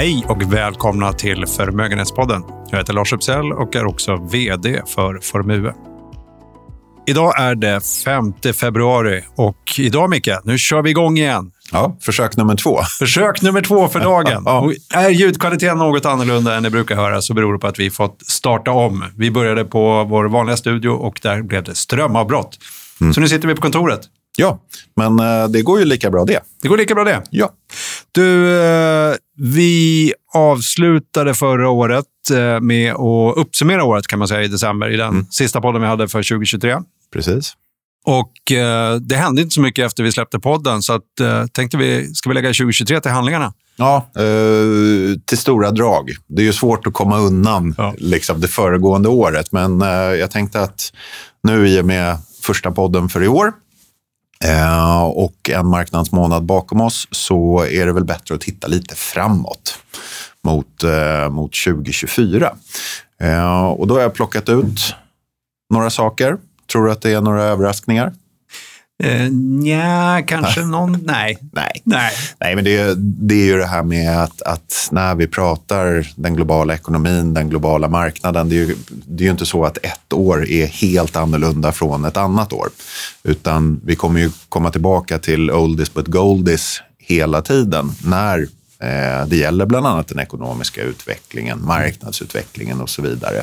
Hej och välkomna till Förmögenhetspodden. Jag heter Lars Uppsell och är också vd för Formue. Idag är det 5 februari och idag, Micke, nu kör vi igång igen. Ja, försök nummer två. Försök nummer två för dagen. Och Är ljudkvaliteten något annorlunda än det brukar höra så beror det på att vi fått starta om. Vi började på vår vanliga studio och där blev det strömavbrott. Så nu sitter vi på kontoret. Ja, men eh, det går ju lika bra det. Det går lika bra det. Ja. Du, eh, vi avslutade förra året eh, med att uppsummera året kan man säga i december i den sista podden vi hade för 2023. Precis. Och eh, det hände inte så mycket efter vi släppte podden så att, eh, tänkte vi, ska vi lägga 2023 till handlingarna? Ja, eh, till stora drag. Det är ju svårt att komma undan Ja. liksom, det föregående året, men jag tänkte att nu i och med första podden för i år eh, och en marknadsmånad bakom oss så är det väl bättre att titta lite framåt mot, eh, mot 2024. Eh, och då har jag plockat ut några saker. Tror du att det är några överraskningar? Eh, nja, kanske någon... Nej. Nej. Nej. Nej, men det, det är ju det här med att, att när vi pratar den globala ekonomin, den globala marknaden, det är, ju, det är ju inte så att ett år är helt annorlunda från ett annat år. Utan vi kommer ju komma tillbaka till oldies but goldies hela tiden när det gäller bland annat den ekonomiska utvecklingen, marknadsutvecklingen och så vidare.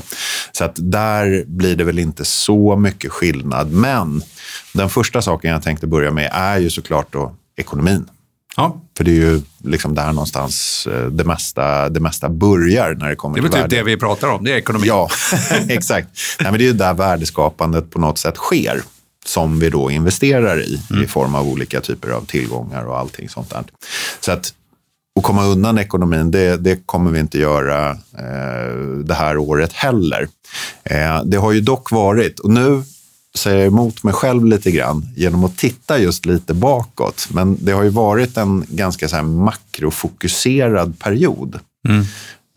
Så att där blir det väl inte så mycket skillnad. Men den första saken jag tänkte börja med är ju såklart då ekonomin. Ja, För det är ju liksom där någonstans eh, det mesta, det mesta börjar när det kommer det är väl till typ det vi pratar om. Det är ekonomi. Ja, exakt. Nej, men det är ju där värdeskapandet på något sätt sker som vi då investerar i, i form av olika typer av tillgångar och allting sånt där. Så att att komma undan ekonomin, det, det kommer vi inte göra eh, det här året heller. Eh, det har ju dock varit, och nu säger jag emot mig själv lite grann genom att titta just lite bakåt. Men det har ju varit en ganska så här makrofokuserad period.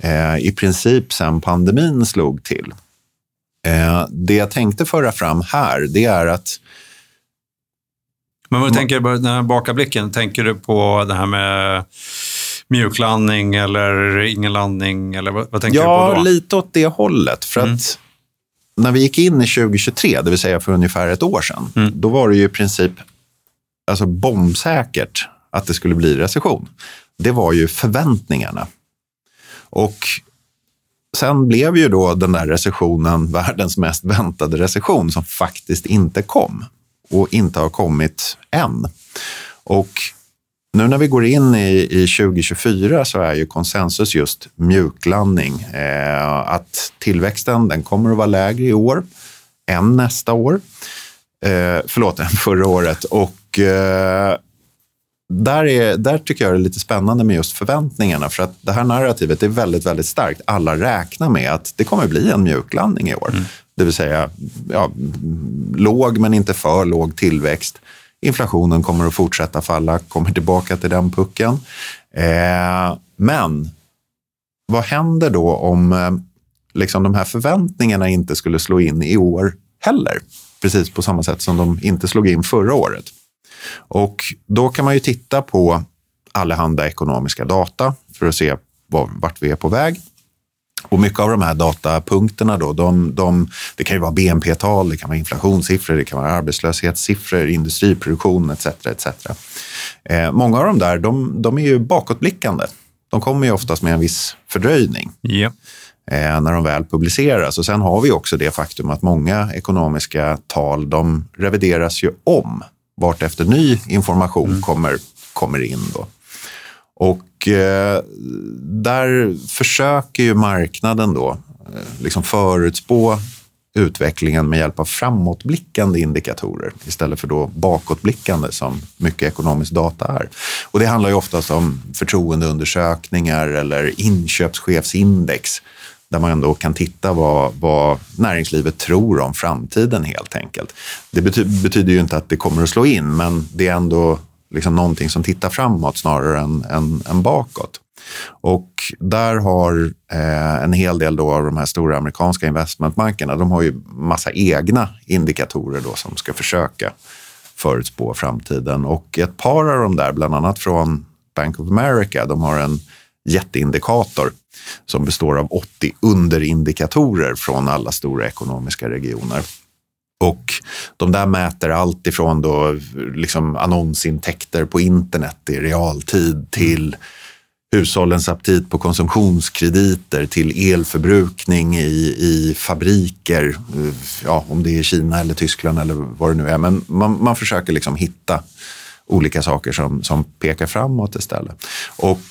Eh, I princip sen pandemin slog till. Eh, det jag tänkte föra fram här, det är att Men vad du tänker du, den här bakablicken, tänker du på det här med mjuklandning eller ingen landning? Eller vad, vad tänker du på Ja, då? lite åt det hållet. För att när vi gick in i 2023, det vill säga för ungefär ett år sedan, då var det ju i princip alltså bombsäkert att det skulle bli recession. Det var ju förväntningarna. Och sen blev ju då den där recessionen världens mest väntade recession som faktiskt inte kom och inte har kommit än. Och nu när vi går in i, i 2024 så är ju konsensus just mjuklandning. Eh, att tillväxten den kommer att vara lägre i år än nästa år. Eh, förlåt, än förra året. Och eh, där, är, där tycker jag det är lite spännande med just förväntningarna. För att det här narrativet är väldigt, väldigt starkt. Alla räknar med att det kommer bli en mjuklandning i år. Det vill säga ja, låg men inte för låg tillväxt. Inflationen kommer att fortsätta falla, kommer tillbaka till den pucken. Eh, men vad händer då om eh, liksom de här förväntningarna inte skulle slå in i år heller? Precis på samma sätt som de inte slog in förra året. Och då kan man ju titta på allehanda ekonomiska data för att se vart vi är på väg. Och mycket av de här datapunkterna då, de, de, det kan ju vara BNP-tal, det kan vara inflationssiffror, det kan vara arbetslöshetssiffror, industriproduktion etc. etc. Eh, många av de där, de, de är ju bakåtblickande. De kommer ju oftast med en viss fördröjning eh, när de väl publiceras. Och sen har vi också det faktum att många ekonomiska tal, de revideras ju om vart efter ny information kommer, kommer in. Då. Och eh, där försöker ju marknaden då eh, liksom förutspå utvecklingen med hjälp av framåtblickande indikatorer istället för då bakåtblickande som mycket ekonomisk data är. Och det handlar ju oftast om förtroendeundersökningar eller inköpschefsindex där man ändå kan titta vad, vad näringslivet tror om framtiden helt enkelt. Det bety betyder ju inte att det kommer att slå in, men det är ändå liksom någonting som tittar framåt snarare än, än, än bakåt. Och där har eh, en hel del då av de här stora amerikanska investmentbankerna, de har ju massa egna indikatorer då som ska försöka förutspå framtiden. Och ett par av de där, bland annat från Bank of America, de har en jätteindikator som består av 80 underindikatorer från alla stora ekonomiska regioner. Och de där mäter allt ifrån då liksom annonsintäkter på internet i realtid till hushållens aptit på konsumtionskrediter till elförbrukning i, i fabriker, ja, om det är Kina eller Tyskland eller vad det nu är. Men man, man försöker liksom hitta olika saker som, som pekar framåt istället. Och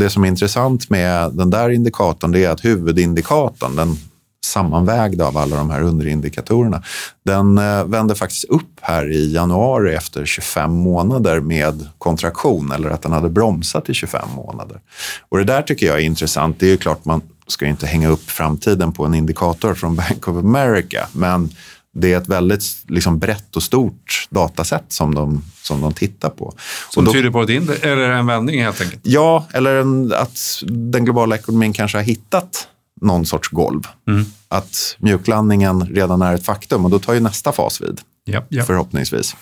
det som är intressant med den där indikatorn det är att huvudindikatorn, den sammanvägda av alla de här underindikatorerna, den eh, vände faktiskt upp här i januari efter 25 månader med kontraktion eller att den hade bromsat i 25 månader. Och det där tycker jag är intressant. Det är ju klart man ska inte hänga upp framtiden på en indikator från Bank of America, men det är ett väldigt liksom, brett och stort datasätt som de, som de tittar på. Som då, tyder på ett eller en vändning helt enkelt? Ja, eller en, att den globala ekonomin kanske har hittat någon sorts golv. Mm. Att mjuklandningen redan är ett faktum och då tar ju nästa fas vid. Yep, yep. Förhoppningsvis.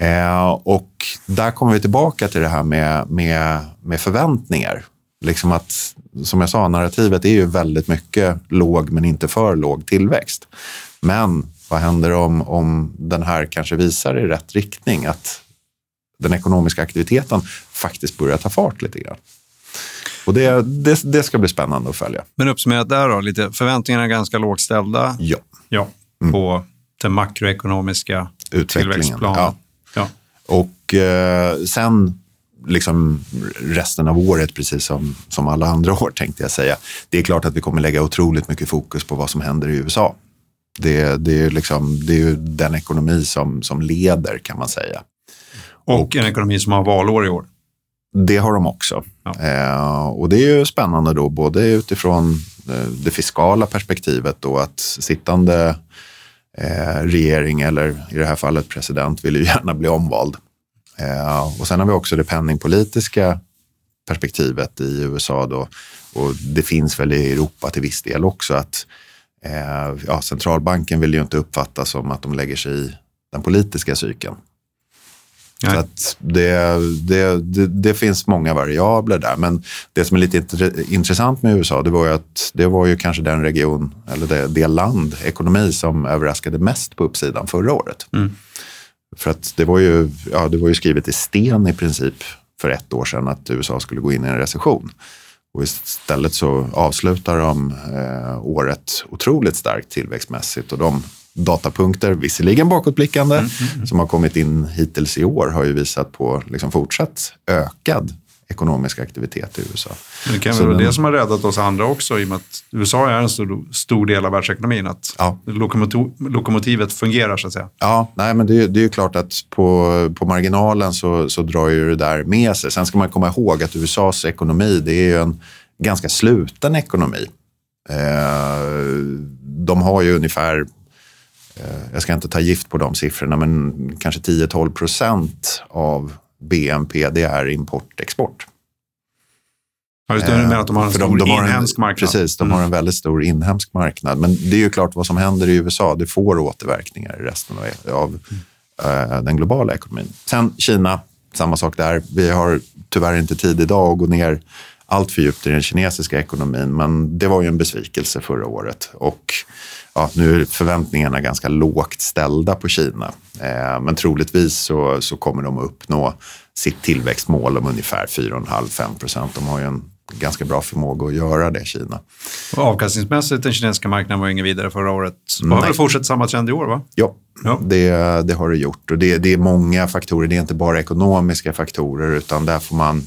Eh, och där kommer vi tillbaka till det här med, med, med förväntningar. Liksom att, som jag sa, narrativet är ju väldigt mycket låg men inte för låg tillväxt. Men vad händer om, om den här kanske visar i rätt riktning? Att den ekonomiska aktiviteten faktiskt börjar ta fart lite grann. Och det, det, det ska bli spännande att följa. Men uppsummerat där då, lite, förväntningarna är ganska lågt ställda. Ja. ja mm. På den makroekonomiska tillväxtplanen. Ja. ja. Och eh, sen liksom resten av året, precis som, som alla andra år tänkte jag säga. Det är klart att vi kommer lägga otroligt mycket fokus på vad som händer i USA. Det, det, är, liksom, det är ju den ekonomi som, som leder kan man säga. Och, och en ekonomi som har valår i år. Det har de också. Ja. Eh, och det är ju spännande då, både utifrån eh, det fiskala perspektivet då att sittande eh, regering, eller i det här fallet president, vill ju gärna bli omvald. Eh, och sen har vi också det penningpolitiska perspektivet i USA då. Och det finns väl i Europa till viss del också att eh, ja, centralbanken vill ju inte uppfattas som att de lägger sig i den politiska cykeln. Så att det, det, det, det, finns många variabler där. Men det som är lite intressant med USA, det var ju att det var ju kanske den region, eller det, det land, ekonomi som överraskade mest på uppsidan förra året. Mm. För att det var, ju, ja, det var ju skrivet i sten i princip för ett år sedan att USA skulle gå in i en recession. Och istället så avslutar de eh, året otroligt starkt tillväxtmässigt och de datapunkter, visserligen bakåtblickande, mm, mm, mm. som har kommit in hittills i år har ju visat på liksom fortsatt ökad ekonomisk aktivitet i USA. Det kan väl vara det som har räddat oss andra också i och med att USA är en stor, stor del av världsekonomin. Att ja. lokomotivet fungerar så att säga. Ja, nej, men det, det är ju klart att på, på marginalen så, så drar ju det där med sig. Sen ska man komma ihåg att USAs ekonomi det är ju en ganska sluten ekonomi. Eh, de har ju ungefär jag ska inte ta gift på de siffrorna, men kanske 10-12 procent av BNP det är import-export. Ja, just det, du menar att de har en stor de, de inhemsk en, marknad? Precis, de mm. har en väldigt stor inhemsk marknad. Men det är ju klart vad som händer i USA, det får återverkningar i resten av, av mm. uh, den globala ekonomin. Sen Kina, samma sak där. Vi har tyvärr inte tid idag att gå ner allt för djupt i den kinesiska ekonomin, men det var ju en besvikelse förra året. Och ja, nu är förväntningarna ganska lågt ställda på Kina. Eh, men troligtvis så, så kommer de att uppnå sitt tillväxtmål om ungefär 4,5-5 procent. De har ju en ganska bra förmåga att göra det, Kina. Och avkastningsmässigt, den kinesiska marknaden var ingen vidare förra året. Har väl fortsatt samma trend i år? va? Ja, ja. Det, det har det gjort. Och det, det är många faktorer. Det är inte bara ekonomiska faktorer, utan där får man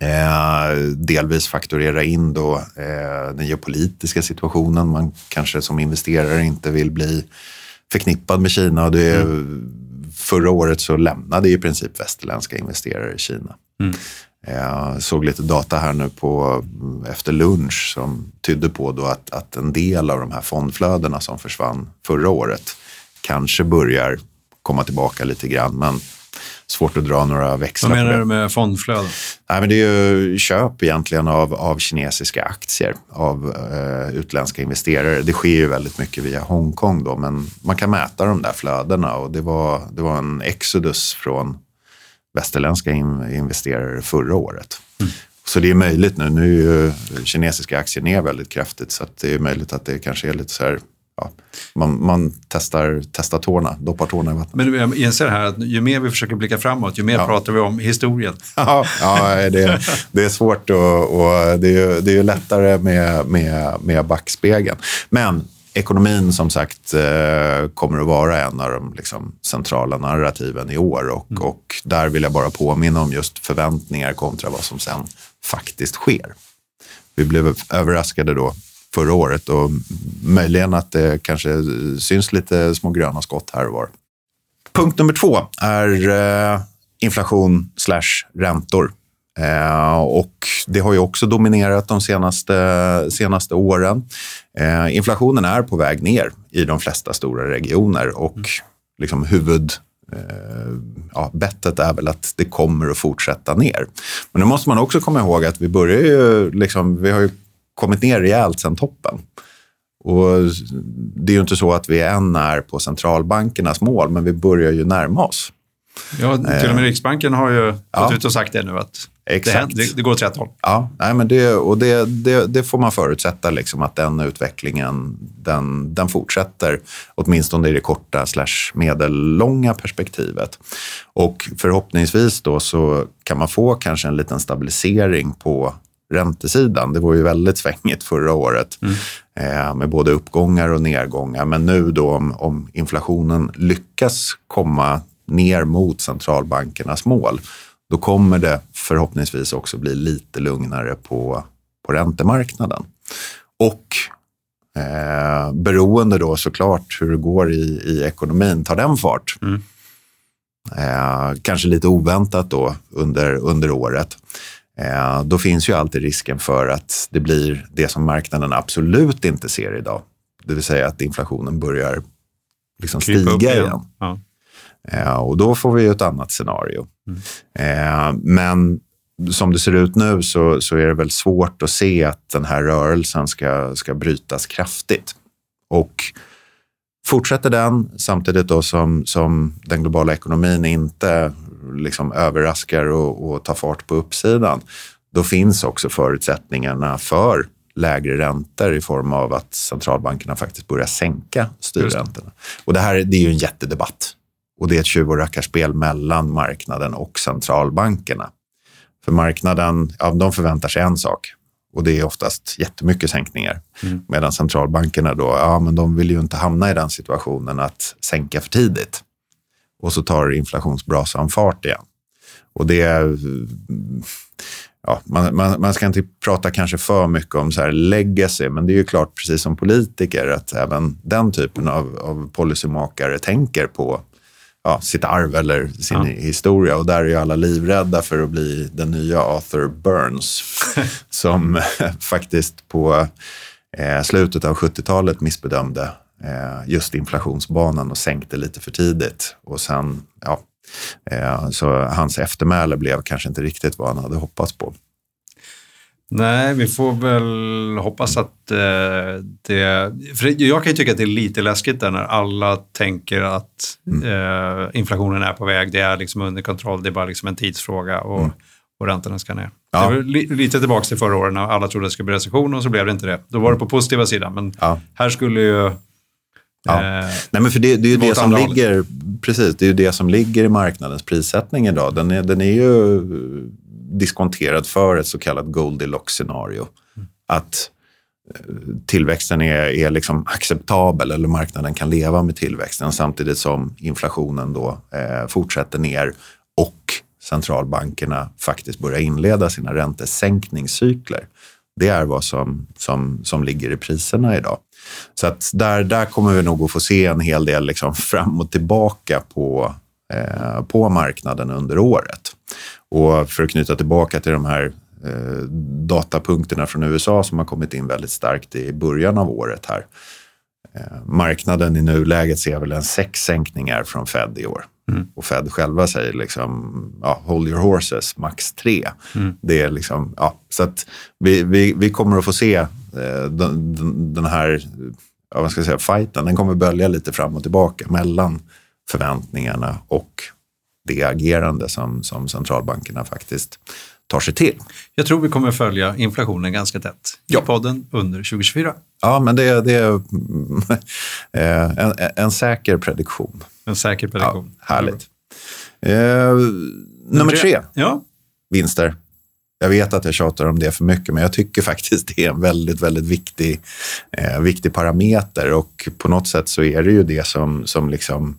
Eh, delvis fakturera in då, eh, den geopolitiska situationen. Man kanske som investerare inte vill bli förknippad med Kina. Och det, mm. Förra året så lämnade i princip västerländska investerare Kina. Mm. Jag såg lite data här nu på, efter lunch som tydde på då att, att en del av de här fondflödena som försvann förra året kanske börjar komma tillbaka lite grann. Men svårt att dra några växlar Vad menar du med fondflöde? Nej, men det är ju köp egentligen av, av kinesiska aktier av eh, utländska investerare. Det sker ju väldigt mycket via Hongkong då, men man kan mäta de där flödena och det var, det var en exodus från västerländska in, investerare förra året. Mm. Så det är möjligt nu. Nu är ju kinesiska aktier ner väldigt kraftigt så det är möjligt att det kanske är lite så här Ja, man, man testar, testar tårna, doppar tårna i vattnet. Men jag inser här att ju mer vi försöker blicka framåt, ju mer ja. pratar vi om historien. Ja, ja det, det är svårt och, och det, är det är lättare med, med, med backspegeln. Men ekonomin som sagt eh, kommer att vara en av de liksom, centrala narrativen i år och, mm. och där vill jag bara påminna om just förväntningar kontra vad som sen faktiskt sker. Vi blev överraskade då förra året och möjligen att det kanske syns lite små gröna skott här och var. Punkt nummer två är eh, inflation slash räntor. Eh, och det har ju också dominerat de senaste, senaste åren. Eh, inflationen är på väg ner i de flesta stora regioner och mm. liksom huvud ja, bettet är väl att det kommer att fortsätta ner. Men nu måste man också komma ihåg att vi börjar ju, liksom, vi har ju kommit ner rejält sedan toppen. Och det är ju inte så att vi än är på centralbankernas mål, men vi börjar ju närma oss. Ja, till och med eh, Riksbanken har ju ja. gått ut och sagt det nu att Exakt. Det, det, går åt rätt håll. Ja, nej, men det, och det, det, det får man förutsätta liksom att den utvecklingen den, den fortsätter, åtminstone i det korta slash medellånga perspektivet. Och förhoppningsvis då så kan man få kanske en liten stabilisering på räntesidan. Det var ju väldigt svängigt förra året mm. med både uppgångar och nedgångar. Men nu då om, om inflationen lyckas komma ner mot centralbankernas mål, då kommer det förhoppningsvis också bli lite lugnare på, på räntemarknaden. Och eh, beroende då såklart hur det går i, i ekonomin, tar den fart? Mm. Eh, kanske lite oväntat då under, under året. Eh, då finns ju alltid risken för att det blir det som marknaden absolut inte ser idag. Det vill säga att inflationen börjar liksom stiga igen. igen. Ja. Eh, och då får vi ett annat scenario. Mm. Eh, men som det ser ut nu så, så är det väl svårt att se att den här rörelsen ska, ska brytas kraftigt. Och fortsätter den samtidigt då som, som den globala ekonomin inte liksom överraskar och, och tar fart på uppsidan, då finns också förutsättningarna för lägre räntor i form av att centralbankerna faktiskt börjar sänka styrräntorna. Och det här det är ju en jättedebatt. Och det är ett tjuv och rackarspel mellan marknaden och centralbankerna. För marknaden, ja, de förväntar sig en sak och det är oftast jättemycket sänkningar. Mm. Medan centralbankerna då, ja men de vill ju inte hamna i den situationen att sänka för tidigt och så tar inflationsbrasan fart igen. Och det är, ja, man, man, man, ska inte prata kanske för mycket om så här legacy, men det är ju klart, precis som politiker, att även den typen av, av policymakare tänker på ja, sitt arv eller sin ja. historia. Och där är ju alla livrädda för att bli den nya Arthur Burns, som faktiskt på eh, slutet av 70-talet missbedömde just inflationsbanan och sänkte lite för tidigt. Och sen, ja, eh, så hans eftermäle blev kanske inte riktigt vad han hade hoppats på. Nej, vi får väl hoppas att eh, det... För jag kan ju tycka att det är lite läskigt där när alla tänker att mm. eh, inflationen är på väg, det är liksom under kontroll, det är bara liksom en tidsfråga och, mm. och räntorna ska ner. Ja. Det var li, lite tillbaka till förra året när alla trodde att det skulle bli recession och så blev det inte det. Då var det på positiva sidan, men ja. här skulle ju Ja. Eh, Nej, men för det, det är ju det som ligger, precis, det är det som ligger i marknadens prissättning idag. Den är, den är ju diskonterad för ett så kallat Goldilocks-scenario. Mm. Att eh, tillväxten är, är liksom acceptabel eller marknaden kan leva med tillväxten samtidigt som inflationen då eh, fortsätter ner och centralbankerna faktiskt börjar inleda sina räntesänkningscykler. Det är vad som, som, som ligger i priserna idag. Så att där, där kommer vi nog att få se en hel del liksom fram och tillbaka på, eh, på marknaden under året. Och för att knyta tillbaka till de här eh, datapunkterna från USA som har kommit in väldigt starkt i början av året här. Eh, marknaden i nuläget ser väl en sex sänkningar från Fed i år. Mm. Och Fed själva säger liksom, ja, hold your horses, max tre. Mm. Det är liksom, ja, så att vi, vi, vi kommer att få se den, den, här ja, vad ska jag säga, fighten. Den kommer bölja lite fram och tillbaka mellan förväntningarna och det agerande som, som centralbankerna faktiskt tar sig till. Jag tror vi kommer följa inflationen ganska tätt Ja. i podden under 2024. Ja, men det, det är eh, en, en säker prediktion. En säker Ja, prediktion. härligt. Eh, nummer tre, Ja, vinster. Jag vet att jag tjatar om det för mycket, men jag tycker faktiskt det är en väldigt, väldigt viktig, eh, viktig parameter och på något sätt så är det ju det som, som liksom,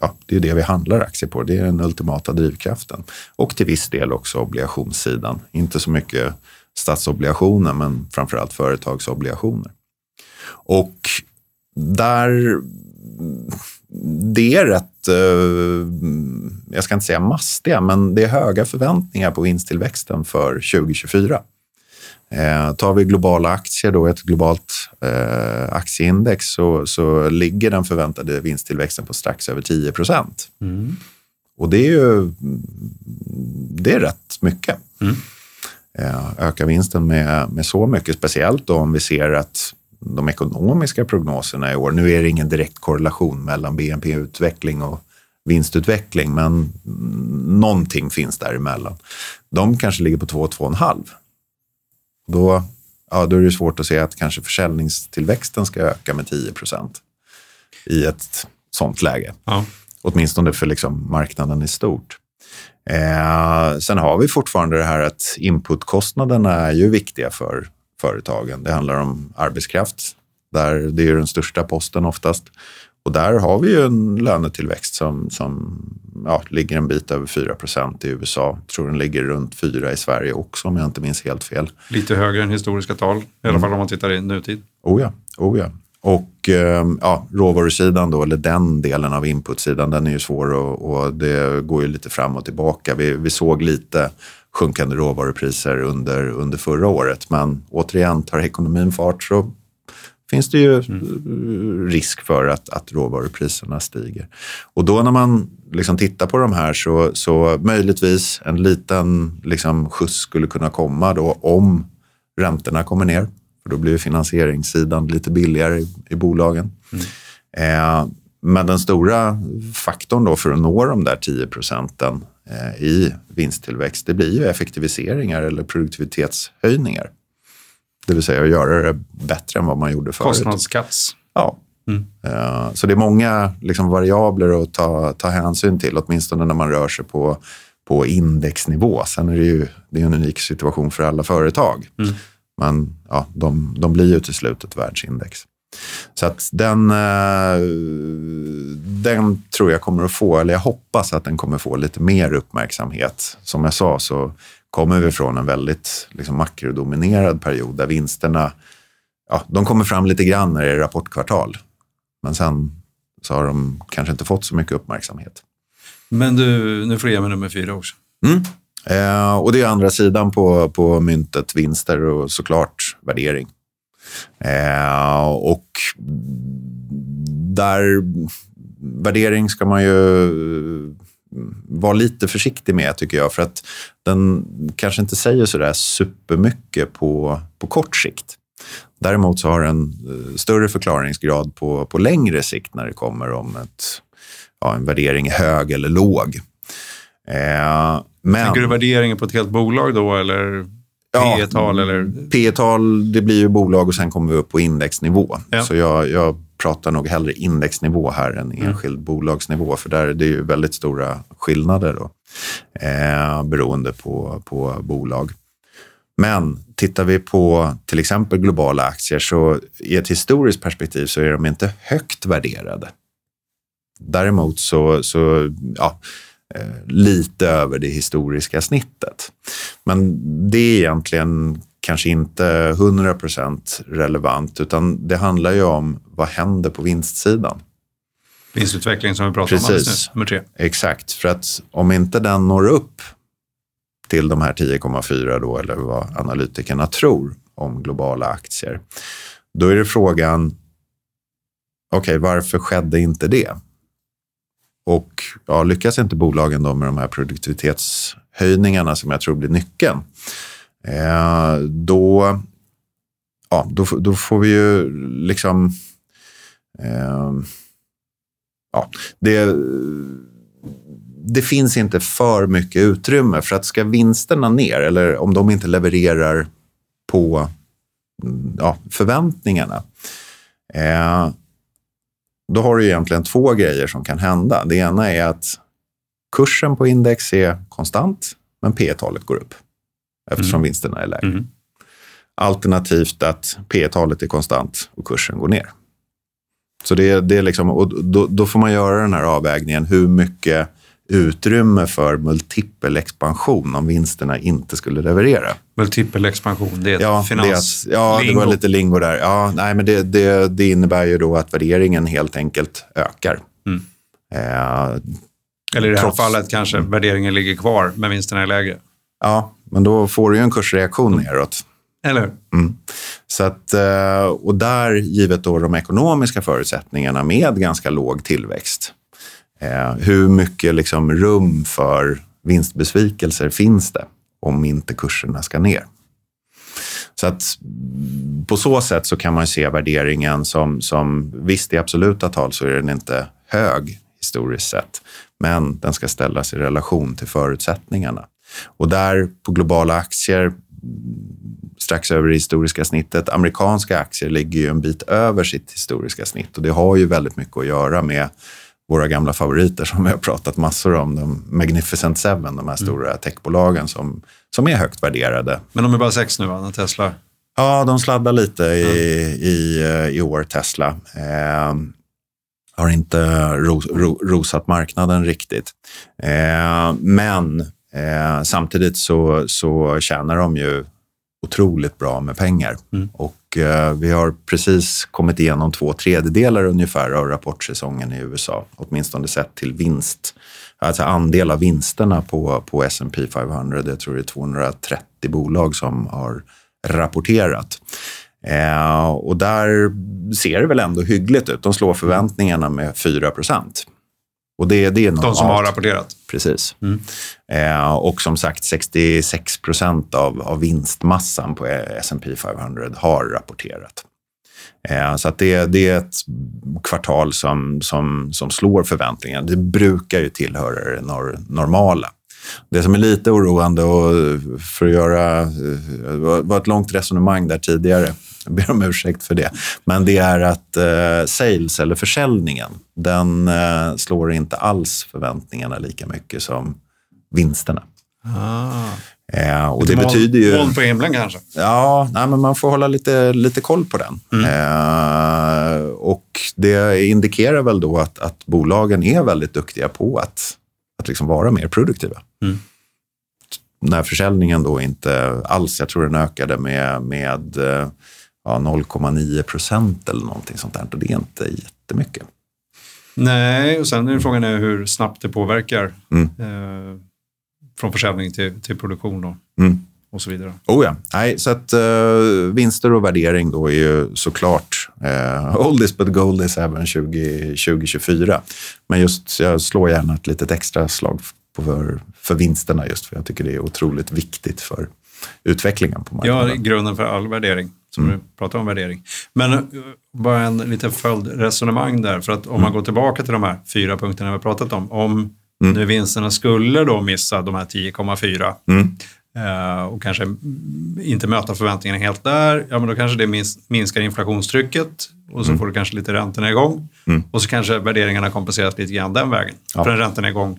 ja, det är det vi handlar aktier på. Det är den ultimata drivkraften. Och till viss del också obligationssidan. Inte så mycket statsobligationer, men framförallt företagsobligationer. Och där, det är rätt, jag ska inte säga mastiga, men det är höga förväntningar på vinsttillväxten för 2024. Eh, tar vi globala aktier, då, ett globalt eh, aktieindex, så, så ligger den förväntade vinsttillväxten på strax över 10 procent. Och det är ju det är rätt mycket. Eh, öka vinsten med, med så mycket, speciellt då om vi ser att de ekonomiska prognoserna i år, nu är det ingen direkt korrelation mellan BNP-utveckling och vinstutveckling, men någonting finns däremellan. De kanske ligger på 2-2,5. Då, ja, då är det svårt att se att kanske försäljningstillväxten ska öka med 10 procent i ett sånt läge. ja. Åtminstone för liksom marknaden i stort. Eh, sen har vi fortfarande det här att inputkostnaderna är ju viktiga för företagen. Det handlar om arbetskraft. Där det är den största posten oftast. Och där har vi ju en lönetillväxt som, som ja, ligger en bit över 4 procent i USA. Jag tror den ligger runt 4 i Sverige också om jag inte minns helt fel. Lite högre än historiska tal, i Mm. alla fall om man tittar i nutid. Oh ja, oh ja. Och eh, ja, råvarusidan då, eller den delen av inputsidan, den är ju svår och, och det går ju lite fram och tillbaka. Vi, vi såg lite sjunkande råvarupriser under, under förra året, men återigen, tar ekonomin fart så finns det ju eh, risk för att, att råvarupriserna stiger. Och då när man liksom tittar på de här så, så möjligtvis en liten liksom, skjuts skulle kunna komma då om räntorna kommer ner. För då blir finansieringssidan lite billigare i, i bolagen. Eh, men den stora faktorn då för att nå de där 10 procenten i vinsttillväxt, det blir ju effektiviseringar eller produktivitetshöjningar. Det vill säga att göra det bättre än vad man gjorde förut. Kostnadskats. Ja. Eh, Så det är många liksom, variabler att ta, ta hänsyn till, åtminstone när man rör sig på, på indexnivå. Sen är det ju det är en unik situation för alla företag. Men ja, de, de blir ju till slut ett världsindex. Så att den, eh, den tror jag kommer att få, eller jag hoppas att den kommer få lite mer uppmärksamhet. Som jag sa så kommer vi från en väldigt liksom, makrodominerad period där vinsterna ja, de kommer fram lite grann när det är rapportkvartal. Men sen så har de kanske inte fått så mycket uppmärksamhet. Men du, nu får jag med nummer fyra också. Mm. Eh, och det är andra sidan på, på myntet, vinster och såklart värdering. Eh, och där värdering ska man ju vara lite försiktig med tycker jag. För att den kanske inte säger sådär supermycket på, på kort sikt. Däremot så har den eh, större förklaringsgrad på, på längre sikt när det kommer om ett, ja, en värdering är hög eller låg. Eh, men, Tänker du värderingen på ett helt bolag då, eller Ja. P tal eller? P tal det blir ju bolag och sen kommer vi upp på indexnivå. Ja. Så jag, jag pratar nog hellre indexnivå här än enskild bolagsnivå. För där är det ju väldigt stora skillnader då, eh, beroende på, på bolag. Men tittar vi på till exempel globala aktier så i ett historiskt perspektiv så är de inte högt värderade. Däremot så, så ja, lite över det historiska snittet. Men det är egentligen kanske inte 100% relevant utan det handlar ju om vad händer på vinstsidan. Vinstutveckling som vi pratade om alldeles Precis. nyss. Nummer tre. Exakt, för att om inte den når upp till de här 10,4 då, eller vad analytikerna tror om globala aktier, då är det frågan, okej, varför skedde inte det? Och ja, lyckas inte bolagen då med de här produktivitetshöjningarna som jag tror blir nyckeln, eh, då, ja, då, då får vi ju liksom... Eh, ja, det, det finns inte för mycket utrymme. För att ska vinsterna ner, eller om de inte levererar på mm, ja, förväntningarna, eh, då har du egentligen två grejer som kan hända. Det ena är att kursen på index är konstant, men P talet går upp eftersom mm. vinsterna är lägre. Mm. Alternativt att P talet är konstant och kursen går ner. Så det, det är liksom, och då, då, får man göra den här avvägningen. Hur mycket utrymme för multipel expansion om vinsterna inte skulle leverera. Multipel expansion, det är ja, finans... Det, ja, lingo. det var lite lingo där. Ja, nej, men det, det, det innebär ju då att värderingen helt enkelt ökar. Mm. Eh, Eller i det här fallet kanske mm. värderingen ligger kvar, men vinsterna är lägre. Ja, men då får du ju en kursreaktion mm. neråt. Eller mm. Så att, eh, Och där, givet då de ekonomiska förutsättningarna med ganska låg tillväxt, eh, hur mycket liksom rum för vinstbesvikelser finns det om inte kurserna ska ner? Så att på så sätt så kan man se värderingen som, som visst i absoluta tal så är den inte hög historiskt sett, men den ska ställas i relation till förutsättningarna. Och där på globala aktier strax över det historiska snittet. Amerikanska aktier ligger ju en bit över sitt historiska snitt och det har ju väldigt mycket att göra med våra gamla favoriter som vi har pratat massor om, de Magnificent Seven, de här mm. stora techbolagen som, som är högt värderade. Men de är bara sex nu, va? Tesla? Ja, de sladdar lite i, mm. i, eh, i år, Tesla. Eh, har inte ros, ro, rosat marknaden riktigt. Eh, men eh, samtidigt så, så tjänar de ju otroligt bra med pengar. Mm. Och och eh, vi har precis kommit igenom två tredjedelar ungefär av rapportsäsongen i USA, åtminstone sett till vinst. Alltså andel av vinsterna på, på S&P 500. Jag tror det är 230 bolag som har rapporterat. Eh, och där ser det väl ändå hyggligt ut. De slår förväntningarna med 4 procent. Och det, det är De som har rapporterat? Precis. Mm. Eh, och som sagt, 66 procent av, av vinstmassan på S&P 500 har rapporterat. Eh, så att det, det, är ett kvartal som, som, som slår förväntningarna. Det brukar ju tillhöra det nor normala. Det som är lite oroande, och för att göra... Det var ett långt resonemang där tidigare. Jag ber om ursäkt för det. Men det är att eh, sales, eller försäljningen, den eh, slår inte alls förväntningarna lika mycket som vinsterna. Ah. Eh, och det mål, betyder ju... Moln på himlen kanske? Ja, nej, men man får hålla lite, lite koll på den. Mm. Eh, och det indikerar väl då att, att bolagen är väldigt duktiga på att, att liksom vara mer produktiva. Mm. När försäljningen då inte alls, jag tror den ökade med, med eh, ja, 0,9 procent eller någonting sånt där. Och det är inte jättemycket. Nej, och sen är frågan är hur snabbt det påverkar mm. eh, från försäljning till, till produktion då, mm. och så vidare. Oh ja. Nej, så att eh, vinster och värdering då är ju såklart eh, oldis but goldis även 20, 2024. Men just jag slår gärna ett litet extra slag på för, för vinsterna just för jag tycker det är otroligt viktigt för utvecklingen på marknaden. Ja, grunden för all värdering som mm. du pratar om värdering. Men eh, bara en liten följdresonemang där. För att om mm. man går tillbaka till de här fyra punkterna vi har pratat om. Om mm. nu vinsterna skulle då missa de här 10,4 mm. eh, och kanske inte möta förväntningarna helt där. Ja, men då kanske det minskar inflationstrycket och så mm. får du kanske lite räntenedgång. Mm. Och så kanske värderingarna kompenseras lite grann den vägen. Ja. För en räntenedgång,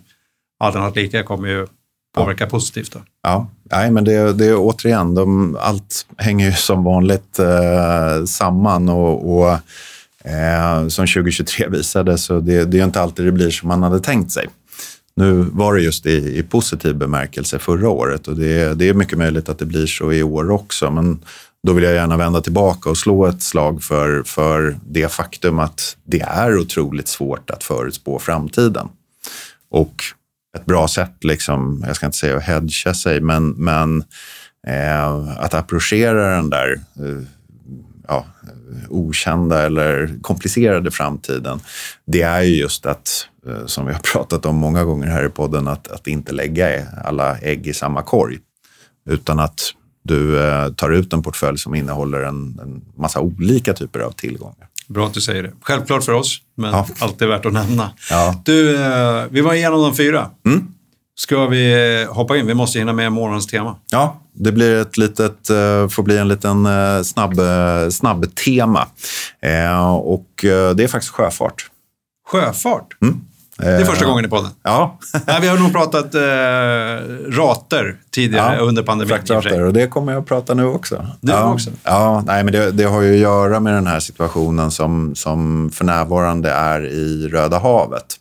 allt annat lika, kommer ju påverka ja. positivt. Då. Ja, Nej, men det, det är återigen, de, allt hänger ju som vanligt eh, samman och, och eh, som 2023 visade så det, det är inte alltid det blir som man hade tänkt sig. Nu var det just i, i positiv bemärkelse förra året och det, det är mycket möjligt att det blir så i år också. Men då vill jag gärna vända tillbaka och slå ett slag för, för det faktum att det är otroligt svårt att förutspå framtiden. Och ett bra sätt, liksom, jag ska inte säga att hedga sig, men, men eh, att approchera den där eh, ja, okända eller komplicerade framtiden, det är ju just att, eh, som vi har pratat om många gånger här i podden, att, att inte lägga alla ägg i samma korg, utan att du eh, tar ut en portfölj som innehåller en, en massa olika typer av tillgångar. Bra att du säger det. Självklart för oss, men Ja. alltid värt att nämna. Ja. Du, eh, vi var igenom de fyra. Mm. Ska vi hoppa in? Vi måste hinna med morgonens tema. Ja, det blir ett litet, eh, får bli en liten eh, snabb, snabb tema. Och det är faktiskt sjöfart. Sjöfart. Mm. Det är första gången i podden. Ja, Nej, vi har nog pratat eh, rater tidigare Ja, under pandemin. fraktrater och det kommer jag att prata nu också. Nu ja. också? Ja, nej, men det, det har ju att göra med den här situationen som, som för närvarande är i Röda havet.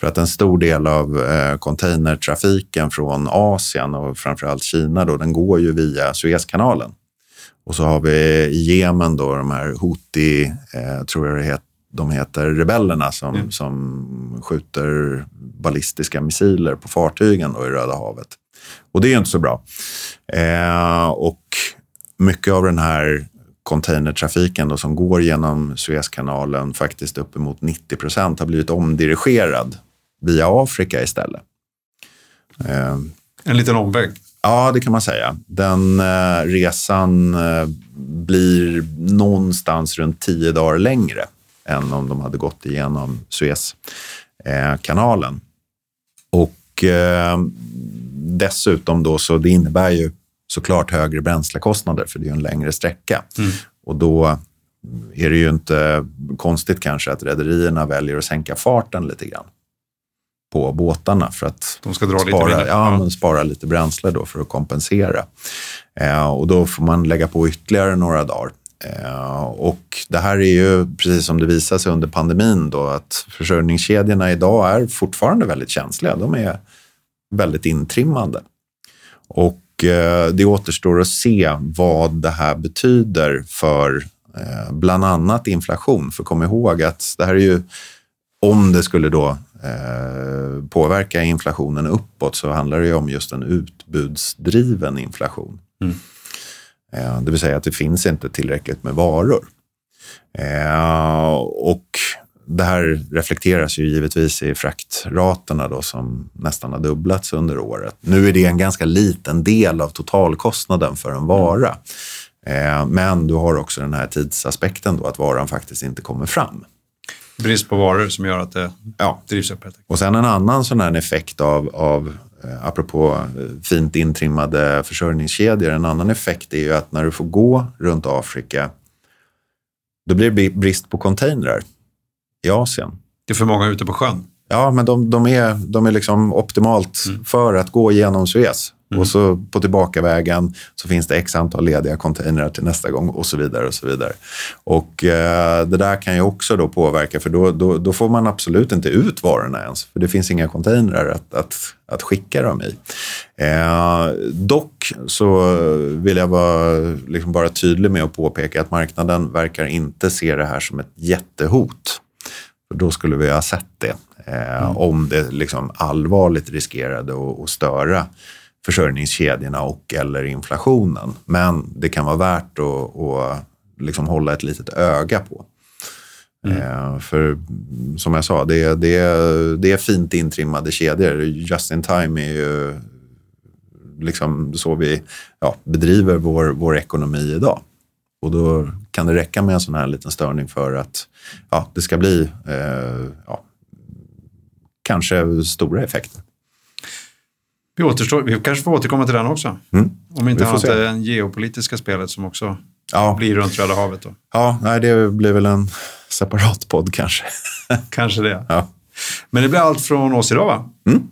För att en stor del av eh, containertrafiken från Asien och framförallt Kina då, den går ju via Suezkanalen. Och så har vi i Jemen då de här Houthi, eh, tror jag det het, de heter, rebellerna som, Mm. som skjuter ballistiska missiler på fartygen då i Röda havet. Och det är ju inte så bra. Eh, och mycket av den här containertrafiken då, som går genom Suezkanalen, faktiskt uppemot 90 procent, har blivit omdirigerad via Afrika istället. Eh, En liten omväg. Ja, det kan man säga. Den eh, resan eh, blir någonstans runt tio dagar längre än om de hade gått igenom Suezkanalen. Och eh, dessutom då så det innebär ju såklart högre bränslekostnader för det är ju en längre sträcka. Mm. Och då är det ju inte konstigt kanske att rederierna väljer att sänka farten lite grann på båtarna för att De ska dra lite spara, mindre. ja, Men spara lite bränsle då för att kompensera. Eh, och då får man lägga på ytterligare några dagar. Eh, och det här är ju, precis som det visade sig under pandemin, då, att försörjningskedjorna idag är fortfarande väldigt känsliga. De är väldigt intrimmade. Och eh, det återstår att se vad det här betyder för eh, bland annat inflation. För kom ihåg att det här är ju, om det skulle då påverka inflationen uppåt så handlar det ju om just en utbudsdriven inflation. Mm. Eh, det vill säga att det finns inte tillräckligt med varor. Eh, och det här reflekteras ju givetvis i fraktraterna då som nästan har dubblats under året. Nu är det en ganska liten del av totalkostnaden för en vara. Eh, men du har också den här tidsaspekten då att varan faktiskt inte kommer fram. Brist på varor som gör att det Ja, drivs upp. och sen en annan sån här effekt av, av apropå eh, fint intrimmade försörjningskedjor, en annan effekt är ju att när du får gå runt Afrika, då blir det brist på containrar i Asien. Det är för många ute på sjön. Ja, men de, de är, de är liksom optimalt för att gå igenom Suez. Och så på tillbakavägen så finns det x antal lediga containrar till nästa gång och så vidare. Och så vidare. Och eh, det där kan ju också då påverka för då, då, då får man absolut inte ut varorna ens. För det finns inga containrar att, att, att skicka dem i. Eh, dock så vill jag vara, liksom bara tydlig med att påpeka att marknaden verkar inte se det här som ett jättehot. För då skulle vi ha sett det. Eh, Om det liksom allvarligt riskerade att störa försörjningskedjorna och eller inflationen. Men det kan vara värt att, att liksom hålla ett litet öga på. Eh, för som jag sa, det, är- det, det är fint intrimmade kedjor. Just in time är ju liksom så vi ja, bedriver vår, vår ekonomi idag. Och då kan det räcka med en sån här liten störning för att ja, det ska bli eh, ja, kanske stora effekter. Vi, återstår, vi kanske får återkomma till den också. Mm. Om inte annat det geopolitiska spelet som också Ja, blir runt Röda havet. Då. ja nej, det blir väl en separat podd kanske. Kanske det. Ja. Men det blir allt från oss idag va? Mm.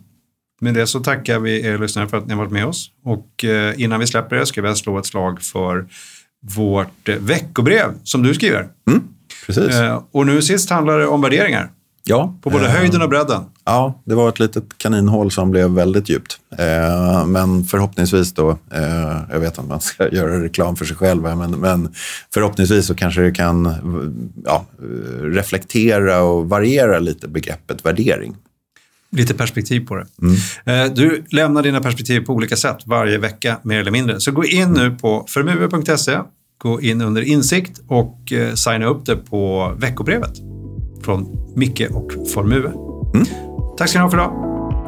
Med det så tackar vi er lyssnare för att ni har varit med oss. Och eh, innan vi släpper det ska vi slå ett slag för vårt eh, veckobrev som du skriver. Mm, precis. Eh, och nu sist handlar det om värderingar. ja, På både höjden och bredden. Ja, det var ett litet kaninhål som blev väldigt djupt. Eh, men förhoppningsvis då, eh, jag vet att man ska göra reklam för sig själv, men, men förhoppningsvis så kanske det kan ja, reflektera och variera lite begreppet värdering. Lite perspektiv på det. Eh, Du lämnar dina perspektiv på olika sätt varje vecka, mer eller mindre. Så gå in nu på förmue.se, gå in under insikt och eh, signa upp det på veckobrevet från Micke och Formue. Tack ska ni ha för idag.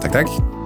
Tack, tack.